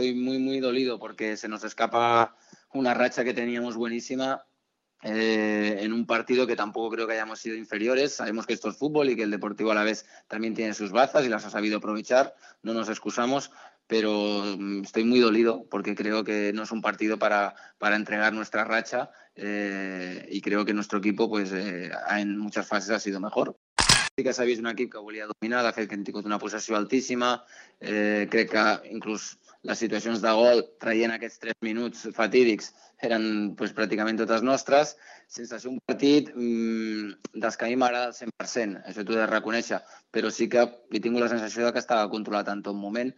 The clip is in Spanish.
estoy muy, muy dolido porque se nos escapa una racha que teníamos buenísima eh, en un partido que tampoco creo que hayamos sido inferiores. Sabemos que esto es fútbol y que el Deportivo a la vez también tiene sus bazas y las ha sabido aprovechar. No nos excusamos, pero mm, estoy muy dolido porque creo que no es un partido para, para entregar nuestra racha eh, y creo que nuestro equipo pues eh, en muchas fases ha sido mejor. Sí que vist un equip que volia dominar, de fet que hem una possessió altíssima, eh, crec que inclús les situacions de gol traient aquests 3 minuts fatídics eren pues, pràcticament totes nostres, sense ser un partit mmm, dels que a mi m'agrada al 100%, això t'ho he de reconèixer, però sí que he tingut la sensació de que estava controlat en tot moment